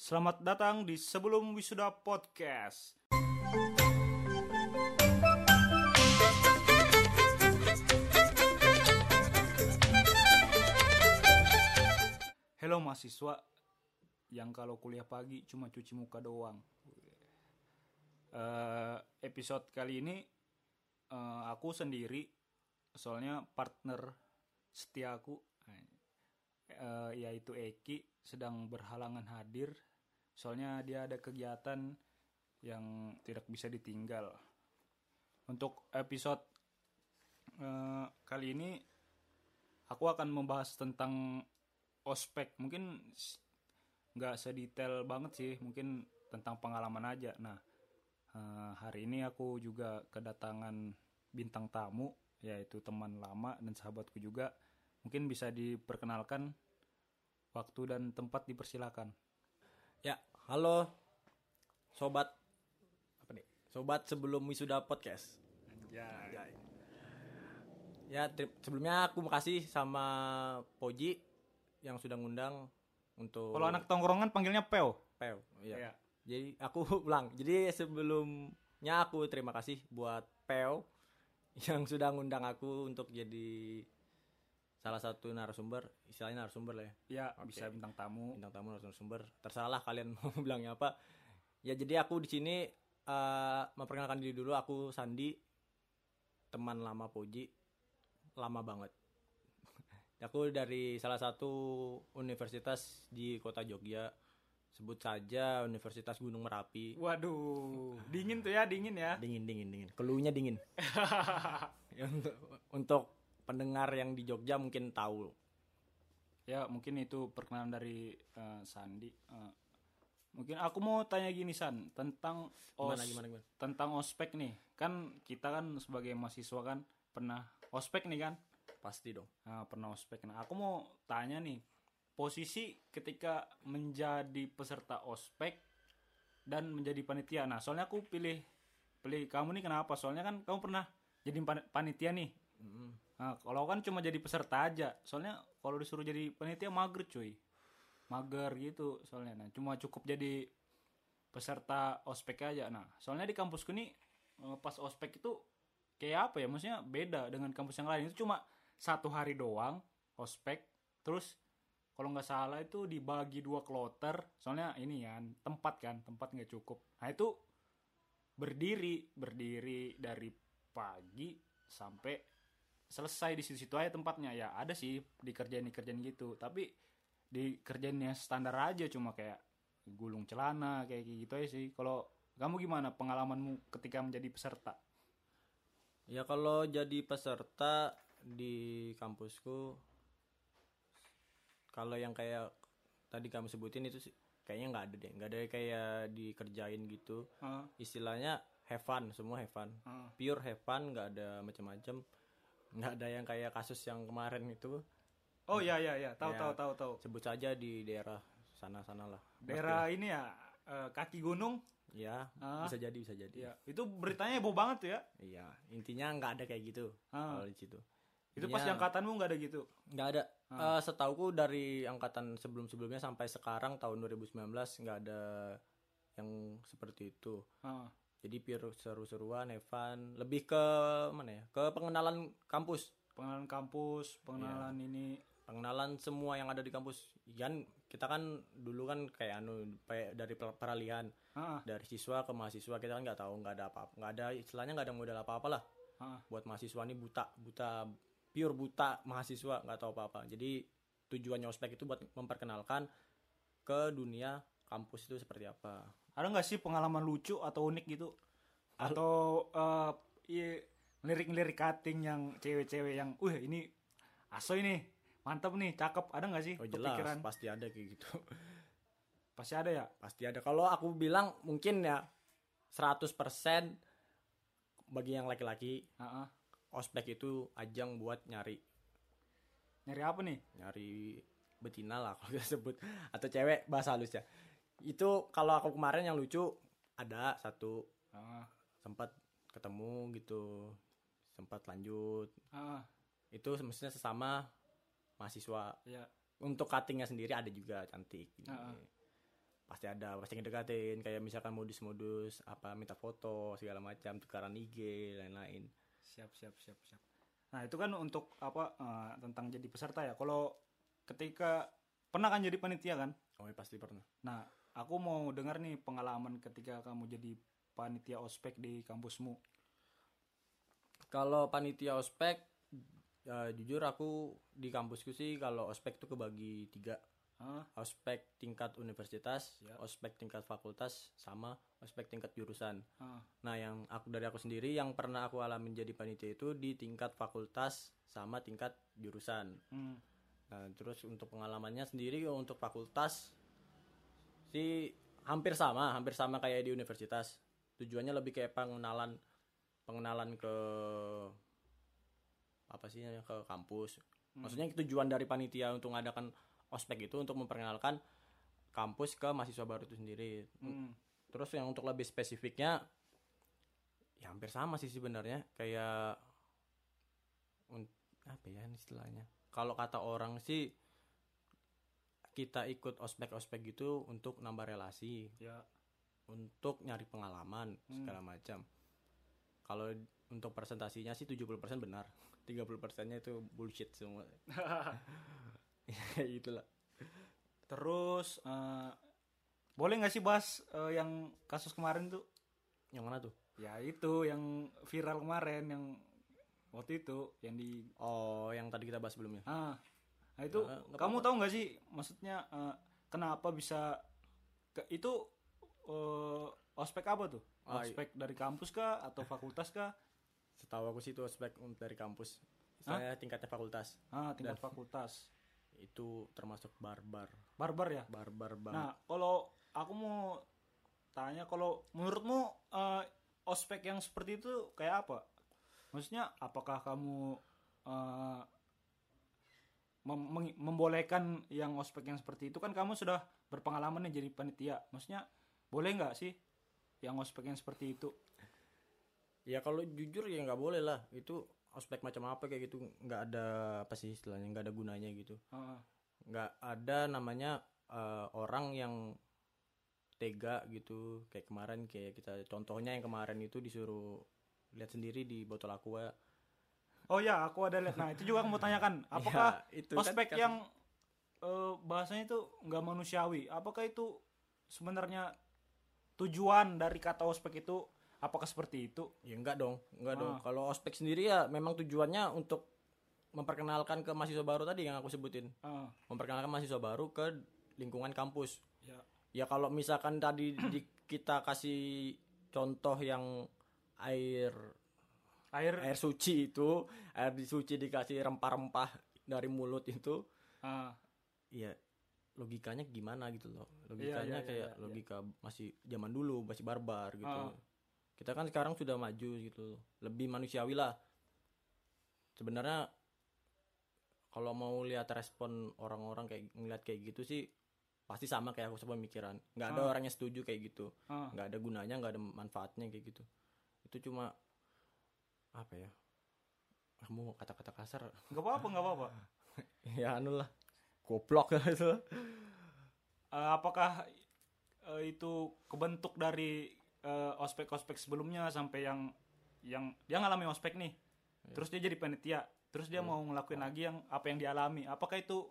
Selamat datang di Sebelum Wisuda Podcast. Halo mahasiswa yang kalau kuliah pagi cuma cuci muka doang. Eh, episode kali ini eh, aku sendiri, soalnya partner setia aku eh, yaitu Eki sedang berhalangan hadir soalnya dia ada kegiatan yang tidak bisa ditinggal. Untuk episode eh, kali ini aku akan membahas tentang ospek. Mungkin nggak sedetail banget sih mungkin tentang pengalaman aja. Nah eh, hari ini aku juga kedatangan bintang tamu yaitu teman lama dan sahabatku juga. Mungkin bisa diperkenalkan waktu dan tempat dipersilakan Ya, halo sobat apa nih? Sobat sebelum wisuda podcast. ya Ya, ter- sebelumnya aku makasih sama Poji yang sudah ngundang untuk kalau anak tongkrongan panggilnya Peo Peo. Iya. Iya. Jadi aku ulang. Jadi sebelumnya aku terima kasih buat Peo yang sudah ngundang aku untuk jadi salah satu narasumber, istilahnya narasumber lah ya. ya bisa bintang tamu. Bintang tamu narasumber. Tersalah kalian mau bilangnya apa. Ya jadi aku di sini eh, memperkenalkan diri dulu. Aku Sandi teman lama Poji. Lama banget. Aku dari salah satu universitas di kota Jogja. Sebut saja Universitas Gunung Merapi. Waduh dingin tuh ya dingin ya. Dingin dingin dingin. Keluhnya dingin. Ya, untuk, untuk pendengar yang di Jogja mungkin tahu ya mungkin itu perkenalan dari eh, Sandi Eh, mungkin aku mau tanya gini San tentang os Gimana, gimana, gimana? tentang ospek nih kan kita kan sebagai mahasiswa kan pernah ospek nih kan pasti dong Nah, pernah ospek. Nah, aku mau tanya nih, posisi ketika menjadi peserta ospek dan menjadi panitia. Nah, soalnya aku pilih pilih kamu nih kenapa? Soalnya kan kamu pernah jadi pan- panitia nih. Nah, kalau kan cuma jadi peserta aja. Soalnya kalau disuruh jadi panitia mager cuy. Mager gitu soalnya. Nah, cuma cukup jadi peserta ospek aja. Nah, soalnya di kampusku nih eh, pas ospek itu kayak apa ya? Maksudnya beda dengan kampus yang lain. Itu cuma satu hari doang ospek. Terus kalau nggak salah itu dibagi dua kloter. Soalnya ini ya tempat kan, tempat nggak cukup. Nah itu berdiri, berdiri dari pagi sampai selesai di situ-situ aja tempatnya ya ada sih dikerjain dikerjain gitu tapi dikerjainnya standar aja cuma kayak gulung celana kayak gitu aja sih kalau kamu gimana pengalamanmu ketika menjadi peserta Ya kalau jadi peserta di kampusku kalau yang kayak tadi kamu sebutin itu sih kayaknya nggak ada deh, nggak ada kayak dikerjain gitu. Ah, Istilahnya have fun, semua have fun. ah. Pure have fun, nggak ada macam-macam. Nggak ada yang kayak kasus yang kemarin itu. oh ya ya ya tahu Ya. tahu tahu tahu Sebut saja di daerah sana-sana lah. daerah ini ya eh, kaki gunung Ya, Ah. bisa jadi bisa jadi. ya itu beritanya heboh banget tuh ya Iya, intinya nggak ada kayak gitu Ah. kalau di situ. itu pas angkatanmu nggak ada gitu nggak ada Eh, setauku dari angkatan sebelum sebelumnya sampai sekarang tahun 2019 nggak ada yang seperti itu Ah, jadi pure seru-seruan Evan lebih ke mana ya ke pengenalan kampus. Pengenalan kampus pengenalan ini. Pengenalan semua yang ada di kampus. Kan kita kan dulu kan kayak anu kayak dari per- peralihan. Ah, dari siswa ke mahasiswa kita kan nggak tahu nggak ada apa nggak ada istilahnya nggak ada modal apa-apa lah. Ah. buat mahasiswa ini buta buta pure buta mahasiswa nggak tahu apa-apa. Jadi tujuannya ospek itu buat memperkenalkan ke dunia kampus itu seperti apa ada nggak sih pengalaman lucu atau unik gitu? Atau iya, lirik-lirik cutting yang cewek-cewek yang wah ini aso ini mantap nih cakep. Ada nggak sih oh jelas kepikiran? pasti ada kayak gitu. Pasti ada ya? Pasti ada. Kalau aku bilang mungkin ya 100% bagi yang laki-laki Ah, ah. ospek itu ajang buat nyari. Nyari apa nih? Nyari betina lah kalau kita sebut. Atau cewek bahasa halusnya itu kalau aku kemarin yang lucu ada satu. Ah, sempat ketemu gitu sempat lanjut. Ah, itu semestinya sesama mahasiswa. Ya. Untuk cuttingnya sendiri ada juga cantik. Ah. pasti ada pasti ngedekatin kayak misalkan modus-modus apa minta foto segala macam tukaran IG lain-lain. Siap siap siap siap. Nah itu kan untuk apa eh, tentang jadi peserta ya. Kalau ketika pernah kan jadi panitia kan? Oh ya pasti pernah. Nah aku mau dengar nih pengalaman ketika kamu jadi panitia ospek di kampusmu kalau panitia ospek ya, jujur aku di kampusku sih kalau ospek tuh kebagi tiga Hah? ospek tingkat universitas Ya. ospek tingkat fakultas sama ospek tingkat jurusan Ah, Nah, yang aku dari aku sendiri yang pernah aku alami jadi panitia itu di tingkat fakultas sama tingkat jurusan. hmm, Nah, terus untuk pengalamannya sendiri untuk fakultas sih hampir sama, hampir sama kayak di universitas. Tujuannya lebih kayak pengenalan pengenalan ke apa sih ke kampus. Maksudnya tujuan dari panitia untuk mengadakan ospek itu untuk memperkenalkan kampus ke mahasiswa baru itu sendiri. hmm. Terus yang untuk lebih spesifiknya ya hampir sama sih sebenarnya kayak apa ya istilahnya. Kalau kata orang sih kita ikut ospek-ospek gitu untuk nambah relasi, ya untuk nyari pengalaman Hmm. segala macam. Kalau untuk presentasinya sih 70% benar. 30%-nya itu bullshit semua. ya itulah. terus eh, boleh nggak sih bahas eh, yang kasus kemarin tuh Yang mana tuh? ya itu yang viral kemarin yang waktu itu yang di Oh, yang tadi kita bahas sebelumnya. ah nah itu nggak kamu tahu nggak sih maksudnya eh, kenapa bisa ke, itu eh, ospek apa tuh Ah, ospek dari kampus kah atau fakultas kah Setahu aku sih itu ospek dari kampus. Saya tingkatnya fakultas. ah tingkat fakultas Itu termasuk barbar. barbar ya Barbar banget. nah kalau aku mau tanya kalau menurutmu eh, ospek yang seperti itu kayak apa maksudnya apakah kamu eh, mem- membolehkan yang ospek yang seperti itu kan kamu sudah berpengalaman nih jadi panitia. Maksudnya boleh nggak sih yang ospek yang seperti itu? Ya kalau jujur ya nggak boleh lah. Itu ospek macam apa kayak gitu nggak ada apa sih istilahnya nggak ada gunanya gitu. Nggak ada namanya eh, orang yang tega gitu. Kayak kemarin kayak kita contohnya yang kemarin itu disuruh lihat sendiri di botol aqua oh ya aku ada lihat nah itu juga aku mau tanyakan apakah Ya, itu kan ospek kasus- yang eh, bahasanya itu nggak manusiawi apakah itu sebenarnya tujuan dari kata ospek itu apakah seperti itu Ya enggak dong, enggak dong. Ah. Kalau ospek sendiri ya memang tujuannya untuk memperkenalkan ke mahasiswa baru tadi yang aku sebutin. Ah, Memperkenalkan mahasiswa baru ke lingkungan kampus. ya Ya kalau misalkan tadi di, kita kasih contoh yang air air air suci itu, air di suci dikasih rempah-rempah dari mulut itu, ah, ya logikanya gimana gitu loh. Iya, Logikanya iya, iya, kayak iya. logika masih zaman dulu, masih barbar gitu. Ah. Kita kan sekarang sudah maju gitu. Lebih manusiawi lah. Sebenarnya kalau mau lihat respon orang-orang kayak ngeliat kayak gitu sih pasti sama kayak aku sepemikiran. nggak ada Ah. orang yang setuju kayak gitu. ah. nggak ada gunanya, nggak ada manfaatnya kayak gitu. Itu cuma apa ya? Kamu kata-kata kasar. Nggak apa-apa nggak apa-apa. Ya anu lah. Goblok itu. Eh, apakah eh, itu kebentuk dari eh, ospek-ospek sebelumnya sampai yang yang dia ngalami ospek nih. Terus dia jadi panitia. Terus dia mau ngelakuin lagi yang apa yang dialami. Apakah itu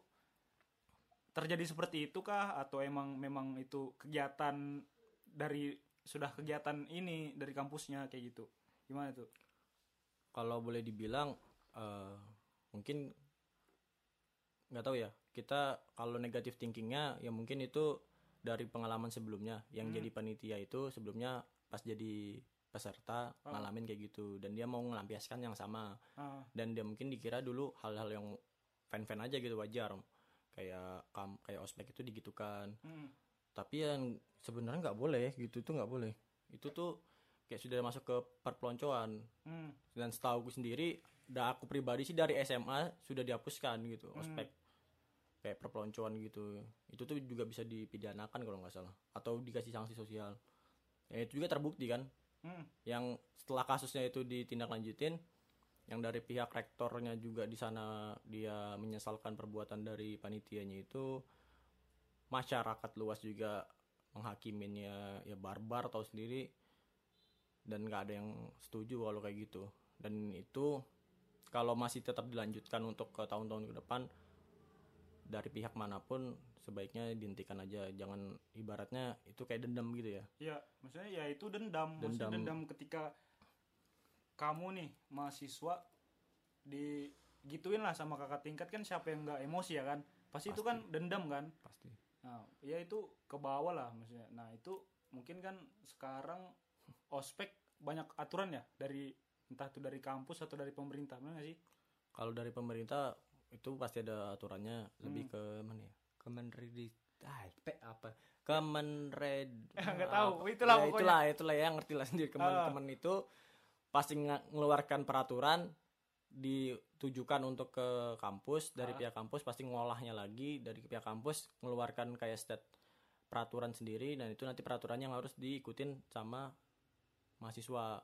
terjadi seperti itu kah atau emang memang itu kegiatan dari sudah kegiatan ini dari kampusnya kayak gitu? Gimana tuh kalau boleh dibilang eh, mungkin nggak tahu ya. Kita kalau negatif thinkingnya ya mungkin itu dari pengalaman sebelumnya. Yang Hmm. jadi panitia itu sebelumnya pas jadi peserta Oh. ngalamin kayak gitu. Dan dia mau melampiaskan yang sama. Ah, dan dia mungkin dikira dulu hal-hal yang fan-fan aja gitu wajar. Kayak kam kayak ospek itu digitukan. Hmm, tapi yang sebenarnya nggak boleh gitu tuh nggak boleh. Itu tuh kayak sudah masuk ke perpeloncoan. Hmm, dan setahu gue sendiri dan aku pribadi sih dari SMA sudah dihapuskan gitu Hmm. ospek kayak perpeloncoan gitu. Itu tuh juga bisa dipidanakan kalau nggak salah atau dikasih sanksi sosial. Ya itu juga terbukti kan? Hmm. yang setelah kasusnya itu ditindaklanjutin yang dari pihak rektornya juga di sana dia menyesalkan perbuatan dari panitianya itu masyarakat luas juga menghakiminnya. Ya barbar tahu sendiri dan nggak ada yang setuju kalau kayak gitu dan itu kalau masih tetap dilanjutkan untuk ke tahun-tahun ke depan dari pihak mana pun sebaiknya dihentikan aja jangan ibaratnya itu kayak dendam gitu ya Iya, maksudnya ya itu dendam. Maksudnya Dendam. dendam ketika kamu nih mahasiswa digituin lah sama kakak tingkat kan siapa yang nggak emosi ya kan? Pasti, itu Pasti. kan dendam kan? pasti Nah, ya itu ke bawah lah maksudnya. Nah, itu mungkin kan sekarang ospek banyak aturan ya dari entah itu dari kampus atau dari pemerintah, nggak sih? kalau dari pemerintah itu pasti ada aturannya lebih Hmm. ke mana ya kemenredi ah, apa kemenred Nggak tahu, apa- itulah ya, pokoknya. itulah itulah ya ngerti lah sendiri kemen Ah. kemen itu pasti nga- ngeluarkan peraturan ditujukan untuk ke kampus dari Ah. pihak kampus pasti ngolahnya lagi dari pihak kampus mengeluarkan kayak stat peraturan sendiri dan itu nanti peraturannya yang harus diikutin sama mahasiswa.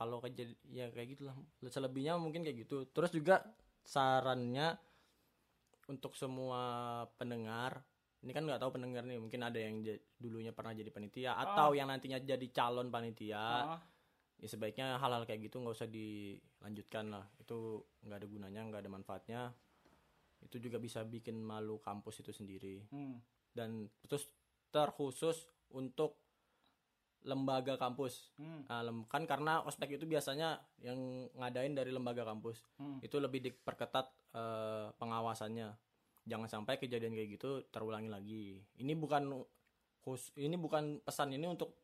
Kalau kejadian ya kayak gitulah. Selebihnya mungkin kayak gitu. Terus juga sarannya untuk semua pendengar ini kan nggak tahu pendengar nih mungkin ada yang dulunya pernah jadi panitia atau yang nantinya jadi calon panitia. Ah, ya sebaiknya hal-hal kayak gitu nggak usah dilanjutkan lah. Itu nggak ada gunanya nggak ada manfaatnya. Itu juga bisa bikin malu kampus itu sendiri. Hmm. dan terus terkhusus untuk lembaga kampus. Hmm. Nah, lem- kan karena ospek itu biasanya yang ngadain dari lembaga kampus. Hmm. itu lebih diperketat eh, pengawasannya. Jangan sampai kejadian kayak gitu terulangi lagi. Ini bukan khus ini bukan pesan ini untuk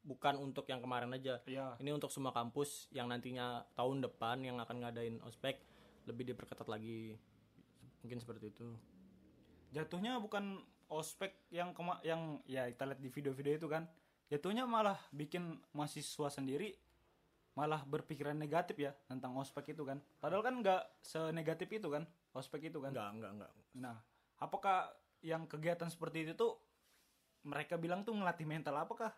bukan untuk yang kemarin aja. Iya. ini untuk semua kampus yang nantinya tahun depan yang akan ngadain ospek lebih diperketat lagi. Mungkin seperti itu. Jatuhnya bukan ospek yang kema yang ya kita lihat di video-video itu kan jatuhnya malah bikin mahasiswa sendiri malah berpikiran negatif ya tentang ospek itu kan. Padahal kan nggak senegatif itu kan ospek itu kan. Enggak enggak enggak nah apakah yang kegiatan seperti itu tuh mereka bilang tuh ngelatih mental? Apakah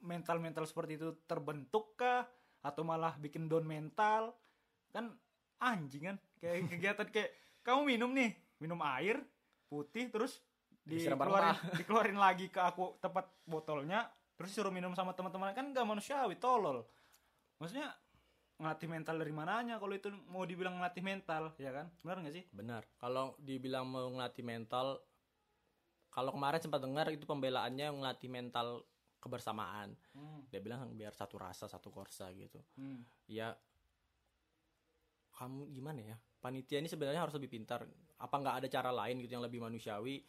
mental mental seperti itu terbentuk kah? Atau malah bikin down mental? Kan anjing kan kayak kegiatan kayak kamu minum nih minum air putih terus dikeluarin dikeluarin lagi ke aku tempat botolnya terus suruh minum sama teman-teman kan gak manusiawi tolol. Maksudnya ngelatih mental dari mananya kalau itu mau dibilang ngelatih mental ya kan? Benar nggak sih? Benar. Kalau dibilang mau ngelatih mental kalau kemarin sempat dengar itu pembelaannya ngelatih mental kebersamaan. Hmm. dia bilang biar satu rasa satu korsa gitu. Hmm. ya kamu gimana ya? Panitia ini sebenarnya harus lebih pintar. Apa nggak ada cara lain gitu yang lebih manusiawi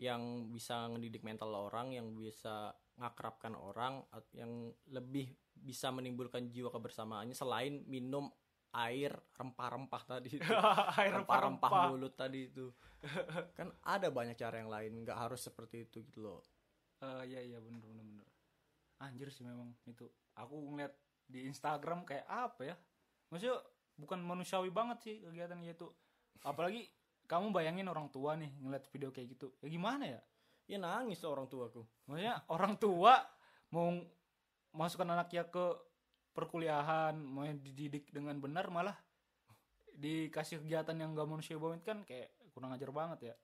yang bisa ngedidik mental orang yang bisa ngakrabkan orang yang lebih bisa menimbulkan jiwa kebersamaannya selain minum air rempah-rempah tadi itu. Air rempah-rempah mulut tadi itu. Kan ada banyak cara yang lain nggak harus seperti itu gitu loh. Eh, iya iya bener bener bener. Anjir sih memang itu. Aku ngeliat di Instagram kayak apa ya? Maksudnya bukan manusiawi banget sih kegiatan gitu apalagi kamu bayangin orang tua nih ngeliat video kayak gitu. Ya gimana ya ya nangis orang tuaku. Maksudnya orang tua mau masukkan anaknya ke perkuliahan mau dididik dengan benar malah dikasih kegiatan yang gak manusiawi banget kan kayak kurang ajar banget ya.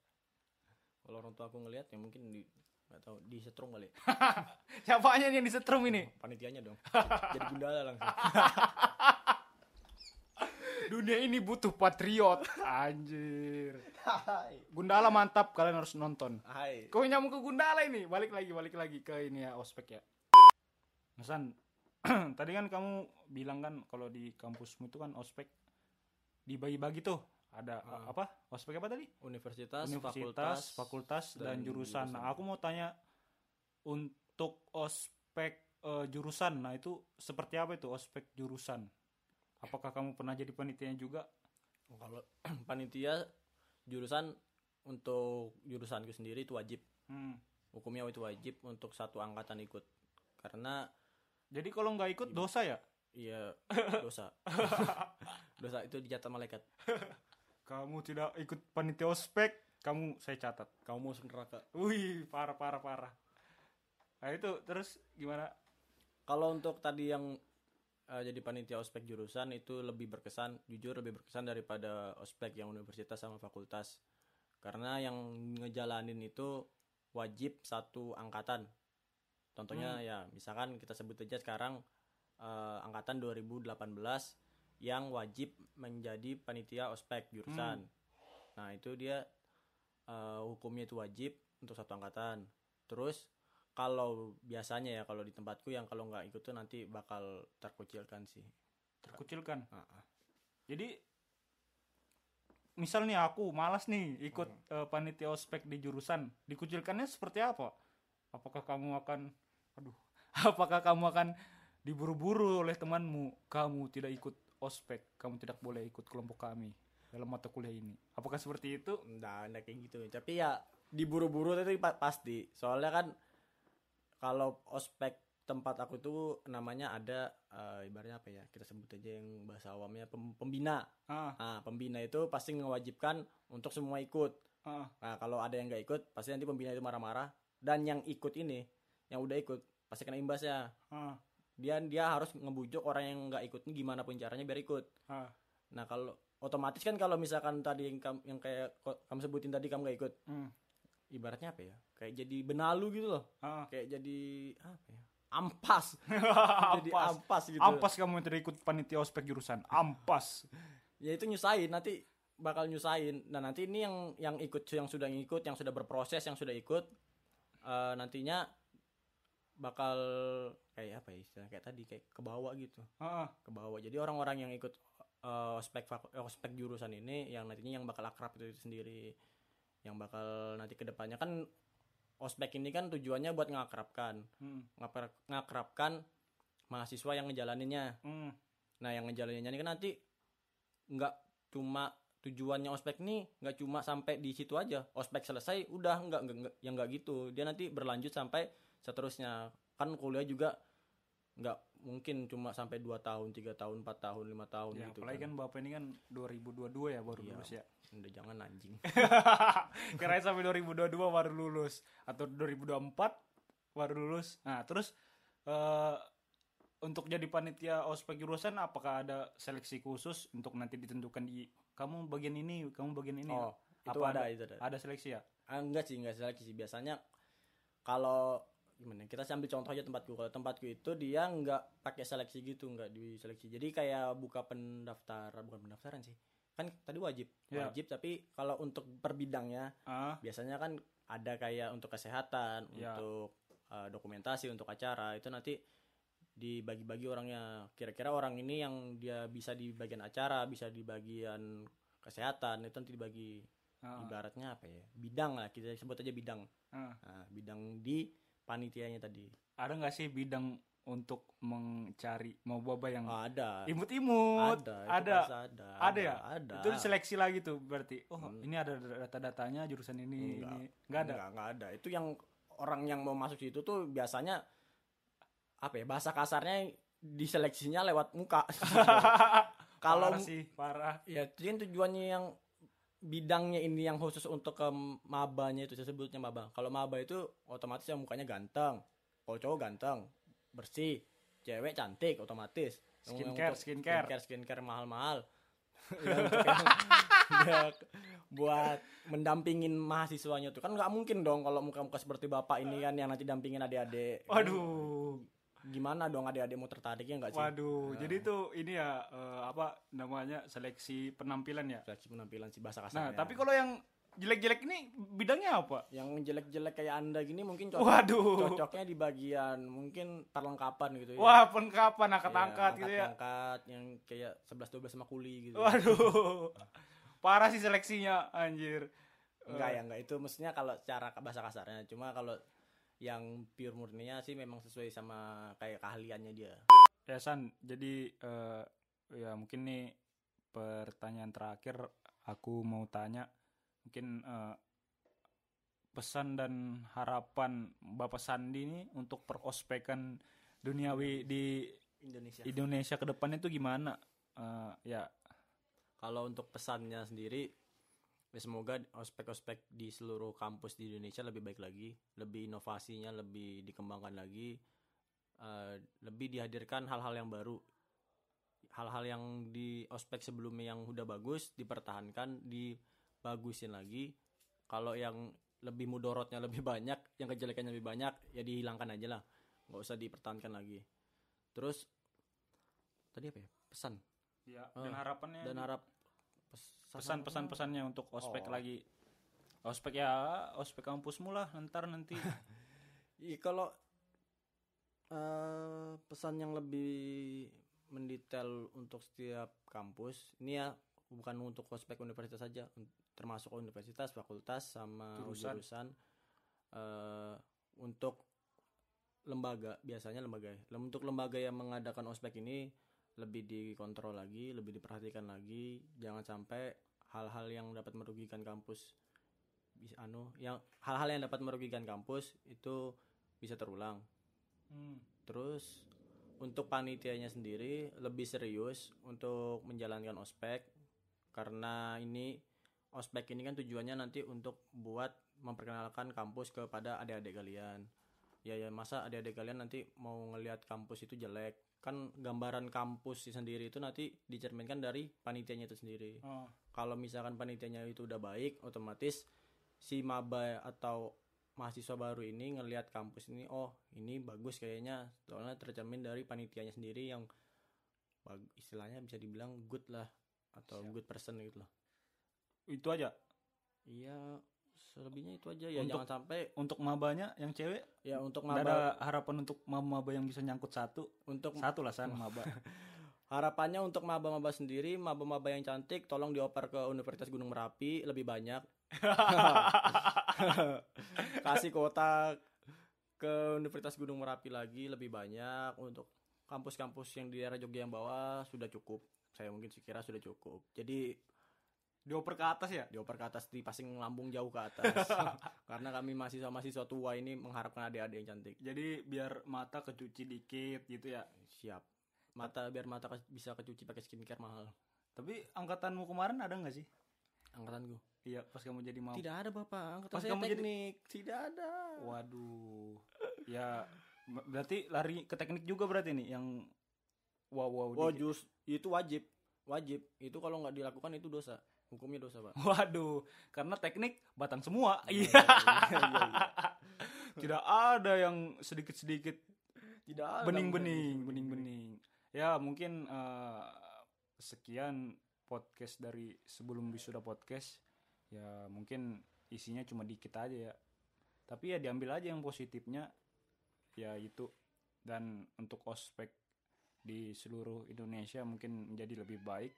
Kalau orang tua aku ngelihat ya mungkin di nggak tahu disetrum kali siapanya nih yang disetrum ini? Panitianya dong. Jadi gundala langsung dunia ini butuh patriot anjir Gundala mantap kalian harus nonton hai kau nyamuk ke Gundala ini balik lagi balik lagi ke ini ya ospek ya Hasan tadi kan kamu bilang kan kalau di kampusmu itu kan ospek dibagi-bagi tuh ada Ah. apa ospek apa tadi universitas, universitas fakultas dan, dan jurusan. Nah, jurusan. aku mau tanya untuk ospek eh, jurusan. Nah, itu seperti apa itu ospek jurusan? Apakah kamu pernah jadi panitianya juga? kalau panitia jurusan untuk jurusanku sendiri itu wajib Hmm. hukumnya itu wajib untuk satu angkatan ikut karena Jadi kalau nggak ikut dosa ya? iya dosa dosa itu dicatat malaikat Kamu tidak ikut panitia ospek, kamu saya catat. kamu masuk neraka Wih, parah parah parah. Nah, itu terus gimana? kalau untuk tadi yang eh, jadi panitia ospek jurusan itu lebih berkesan jujur lebih berkesan daripada ospek yang universitas sama fakultas karena yang ngejalanin itu wajib satu angkatan. Contohnya ya misalkan kita sebut aja sekarang eh, angkatan 2018 yang wajib menjadi panitia ospek jurusan. Nah, itu dia eh, hukumnya itu wajib untuk satu angkatan. Terus kalau biasanya ya kalau di tempatku yang kalau nggak ikut tuh nanti bakal terkucilkan sih. terkucilkan Ah, ah. jadi misal nih aku malas nih ikut eh, panitia ospek di jurusan dikucilkannya seperti apa apakah kamu akan aduh apakah kamu akan diburu-buru oleh temanmu kamu tidak ikut ospek kamu tidak boleh ikut kelompok kami dalam mata kuliah ini apakah seperti itu Nggak, nggak kayak gitu. Tapi ya diburu-buru itu pa- pasti. Soalnya kan kalau ospek tempat aku tuh namanya ada eh, ibaratnya apa ya? Kita sebut aja yang bahasa awamnya pem- pembina. ah Nah, pembina itu pasti mewajibkan untuk semua ikut. ah Nah, kalau ada yang nggak ikut, pasti nanti pembina itu marah-marah. Dan yang ikut ini, yang udah ikut, pasti kena imbasnya. ah Dia dia harus ngebujuk orang yang nggak ikut ini gimana pun caranya biar ikut. ah Nah, kalau otomatis kan kalau misalkan tadi yang, kam- yang kayak kamu sebutin tadi kamu nggak ikut, hmm, ibaratnya apa ya? Kayak jadi benalu gitu loh. ah Kayak jadi apa ya? Ampas. jadi ampas ampas gitu. ampas kamu yang ikut panitia ospek jurusan ampas Ya itu nyusahin nanti bakal nyusahin. Nah, nanti ini yang yang ikut yang sudah ngikut, yang sudah berproses, yang sudah ikut eh, nantinya bakal kayak apa ya istilahnya kayak tadi kayak ke bawah gitu. ah Ke bawah. Jadi orang-orang yang ikut eh, ospek ospek jurusan ini yang nantinya yang bakal akrab itu, itu sendiri. Yang bakal nanti ke depannya kan ospek ini kan tujuannya buat ngakrabkan, hmm, ngakrabkan mahasiswa yang ngejalaninnya. hmm, Nah, yang ngejalaninnya ini kan nanti nggak cuma tujuannya ospek nih nggak cuma sampai di situ aja. Ospek selesai udah nggak nggak- yang nggak gitu. Dia nanti berlanjut sampai seterusnya. Kan kuliah juga nggak mungkin cuma sampai 2 tahun, tiga tahun, 4 tahun, lima tahun ya gitu. apalagi kan bapak ini kan 2022 ya baru Iya. lulus ya Udah jangan anjing. Kirain sampai 2022 baru lulus atau 2024 baru lulus. Nah, terus eh untuk jadi panitia ospek jurusan apakah ada seleksi khusus untuk nanti ditentukan di kamu bagian ini, kamu bagian ini? oh, itu Apa ada, ada- itu ada. Ada seleksi ya? Ah, enggak sih, enggak seleksi sih. Biasanya kalau gimana? Kita ambil contoh aja tempatku. Kalau tempatku itu dia enggak pakai seleksi gitu, enggak diseleksi. Jadi kayak buka pendaftar, bukan pendaftaran sih. Kan tadi wajib, Iya. wajib. Tapi kalau untuk per bidangnya, Ah, biasanya kan ada kayak untuk kesehatan, Iya. untuk eh, dokumentasi, untuk acara itu nanti dibagi-bagi orangnya. Kira-kira orang ini yang dia bisa di bagian acara, bisa di bagian kesehatan itu nanti dibagi ah, ibaratnya apa ya bidang lah kita sebut aja bidang ah. nah, bidang di panitianya tadi Ada nggak sih bidang untuk mencari mau baba yang oh, ada imut-imut? ada ada. ada Ada ya? ada Itu seleksi lagi tuh berarti. Oh, Hmm. ini ada data-datanya jurusan ini, Enggak. ini. Enggak ada. Enggak, enggak ada itu yang orang yang mau masuk situ tuh biasanya apa ya bahasa kasarnya diseleksinya lewat muka kalau parah sih, parah. ya tujuannya yang bidangnya ini yang khusus untuk ke mabanya itu saya sebutnya maba. Kalau maba itu otomatis yang mukanya ganteng. Kalau cowok ganteng bersih. Cewek cantik otomatis. Yang- yang Skincare, skincare. skincare skincare mahal-mahal. Ya, ya, buat mendampingin mahasiswanya tuh. Kan nggak mungkin dong kalau muka-muka seperti bapak ini kan yang nanti dampingin adik-adik. Waduh. Gimana dong adik-adik mau tertariknya nggak sih Waduh, Nah. jadi tuh ini ya eh, apa namanya seleksi penampilan ya. seleksi penampilan si bahasa Nah, kasarnya tapi kalau yang jelek-jelek ini bidangnya apa? yang jelek-jelek kayak anda gini mungkin cocok Waduh. cocoknya di bagian mungkin perlengkapan gitu ya Wah, pengkapan Iya, angkat-angkat gitu ya. angkat yang kayak 11 12 sama kuli gitu Waduh. Parah sih seleksinya, anjir. enggak Eh, ya enggak itu maksudnya kalau cara bahasa kasarnya cuma kalau yang pure murninya sih memang sesuai sama kayak keahliannya dia. Ya San, jadi eh, ya mungkin nih pertanyaan terakhir aku mau tanya mungkin eh, pesan dan harapan Bapak Sandi nih untuk perospekan duniawi di Indonesia. Indonesia ke depan itu gimana? Eh, ya, kalau untuk pesannya sendiri ya semoga ospek-ospek di seluruh kampus di Indonesia lebih baik lagi lebih inovasinya lebih dikembangkan lagi eh, lebih dihadirkan hal-hal yang baru. Hal-hal yang di ospek sebelumnya yang udah bagus dipertahankan dibagusin lagi. Kalau yang lebih mudorotnya lebih banyak yang kejelekannya lebih banyak ya dihilangkan aja lah. Nggak usah dipertahankan lagi. Terus tadi apa ya? Pesan? Ya Oh, dan harapannya dan harap pesan pesan pesannya untuk ospek Oh. lagi ospek ya ospek kampusmu lah ntar nanti Iya kalau eh, pesan yang lebih mendetail untuk setiap kampus ini ya bukan untuk ospek universitas saja termasuk universitas fakultas sama Jurusan. jurusan, eh, untuk lembaga biasanya lembaga ya. Lem- untuk lembaga yang mengadakan ospek ini lebih dikontrol lagi lebih diperhatikan lagi jangan sampai hal-hal yang dapat merugikan kampus bisa anu yang hal-hal yang dapat merugikan kampus itu bisa terulang Hmm. Terus untuk panitianya sendiri lebih serius untuk menjalankan ospek karena ini ospek ini kan tujuannya nanti untuk buat memperkenalkan kampus kepada adik-adik kalian. Ya ya masa adik-adik kalian nanti mau ngelihat kampus itu jelek. Kan gambaran kampus sendiri itu nanti dicerminkan dari panitianya itu sendiri. Oh, kalau misalkan panitianya itu udah baik otomatis si maba atau mahasiswa baru ini ngelihat kampus ini oh ini bagus kayaknya. Soalnya tercermin dari panitianya sendiri yang istilahnya bisa dibilang good lah atau Siap. good person gitu lah itu aja? Iya selebihnya itu aja ya Untuk- jangan sampai untuk mabanya yang cewek ya untuk maba ada harapan untuk maba yang bisa nyangkut satu? Untuk satu lah san maba. Harapannya untuk maba-maba sendiri maba-maba yang cantik tolong dioper ke Universitas Gunung Merapi lebih banyak. Kasih kota ke Universitas Gunung Merapi lagi lebih banyak. Untuk kampus-kampus yang di daerah Jogja yang bawah sudah cukup. Saya mungkin sekira sudah cukup. Jadi dioper ke atas ya? Dioper ke atas dipasing lambung jauh ke atas. Karena kami mahasiswa-mahasiswa tua ini mengharapkan adik-adik yang cantik. Jadi biar mata kecuci dikit gitu ya? Siap. Mata biar mata ke- bisa kecuci pakai skincare mahal. Tapi angkatanmu kemarin ada nggak sih? Angkatan gue iya pas kamu jadi mau tidak ada bapak. Angkatan Pas saya kamu jadi- teknik. Tidak ada. Waduh. Ya ber- berarti lari ke teknik juga berarti nih yang wow wow Oh jus itu wajib. Wajib. Itu kalau nggak dilakukan itu dosa hukumnya dosa pak waduh karena teknik batang semua Iya, iya iya, iya. tidak ada yang sedikit sedikit tidak ada bening-bening, bening-bening. Ya mungkin eh, sekian podcast dari sebelum wisuda podcast. Ya mungkin isinya cuma dikit aja ya. Tapi ya diambil aja yang positifnya. Ya itu. Dan untuk ospek di seluruh Indonesia mungkin menjadi lebih baik,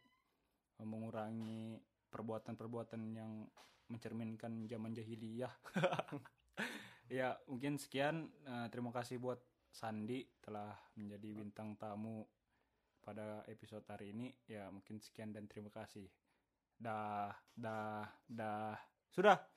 mengurangi perbuatan-perbuatan yang mencerminkan zaman jahiliyah. ya mungkin sekian. Eh, terima kasih buat Sandi telah menjadi bintang tamu pada episode hari ini. Ya, mungkin sekian dan terima kasih. Dah, dah, dah. Sudah.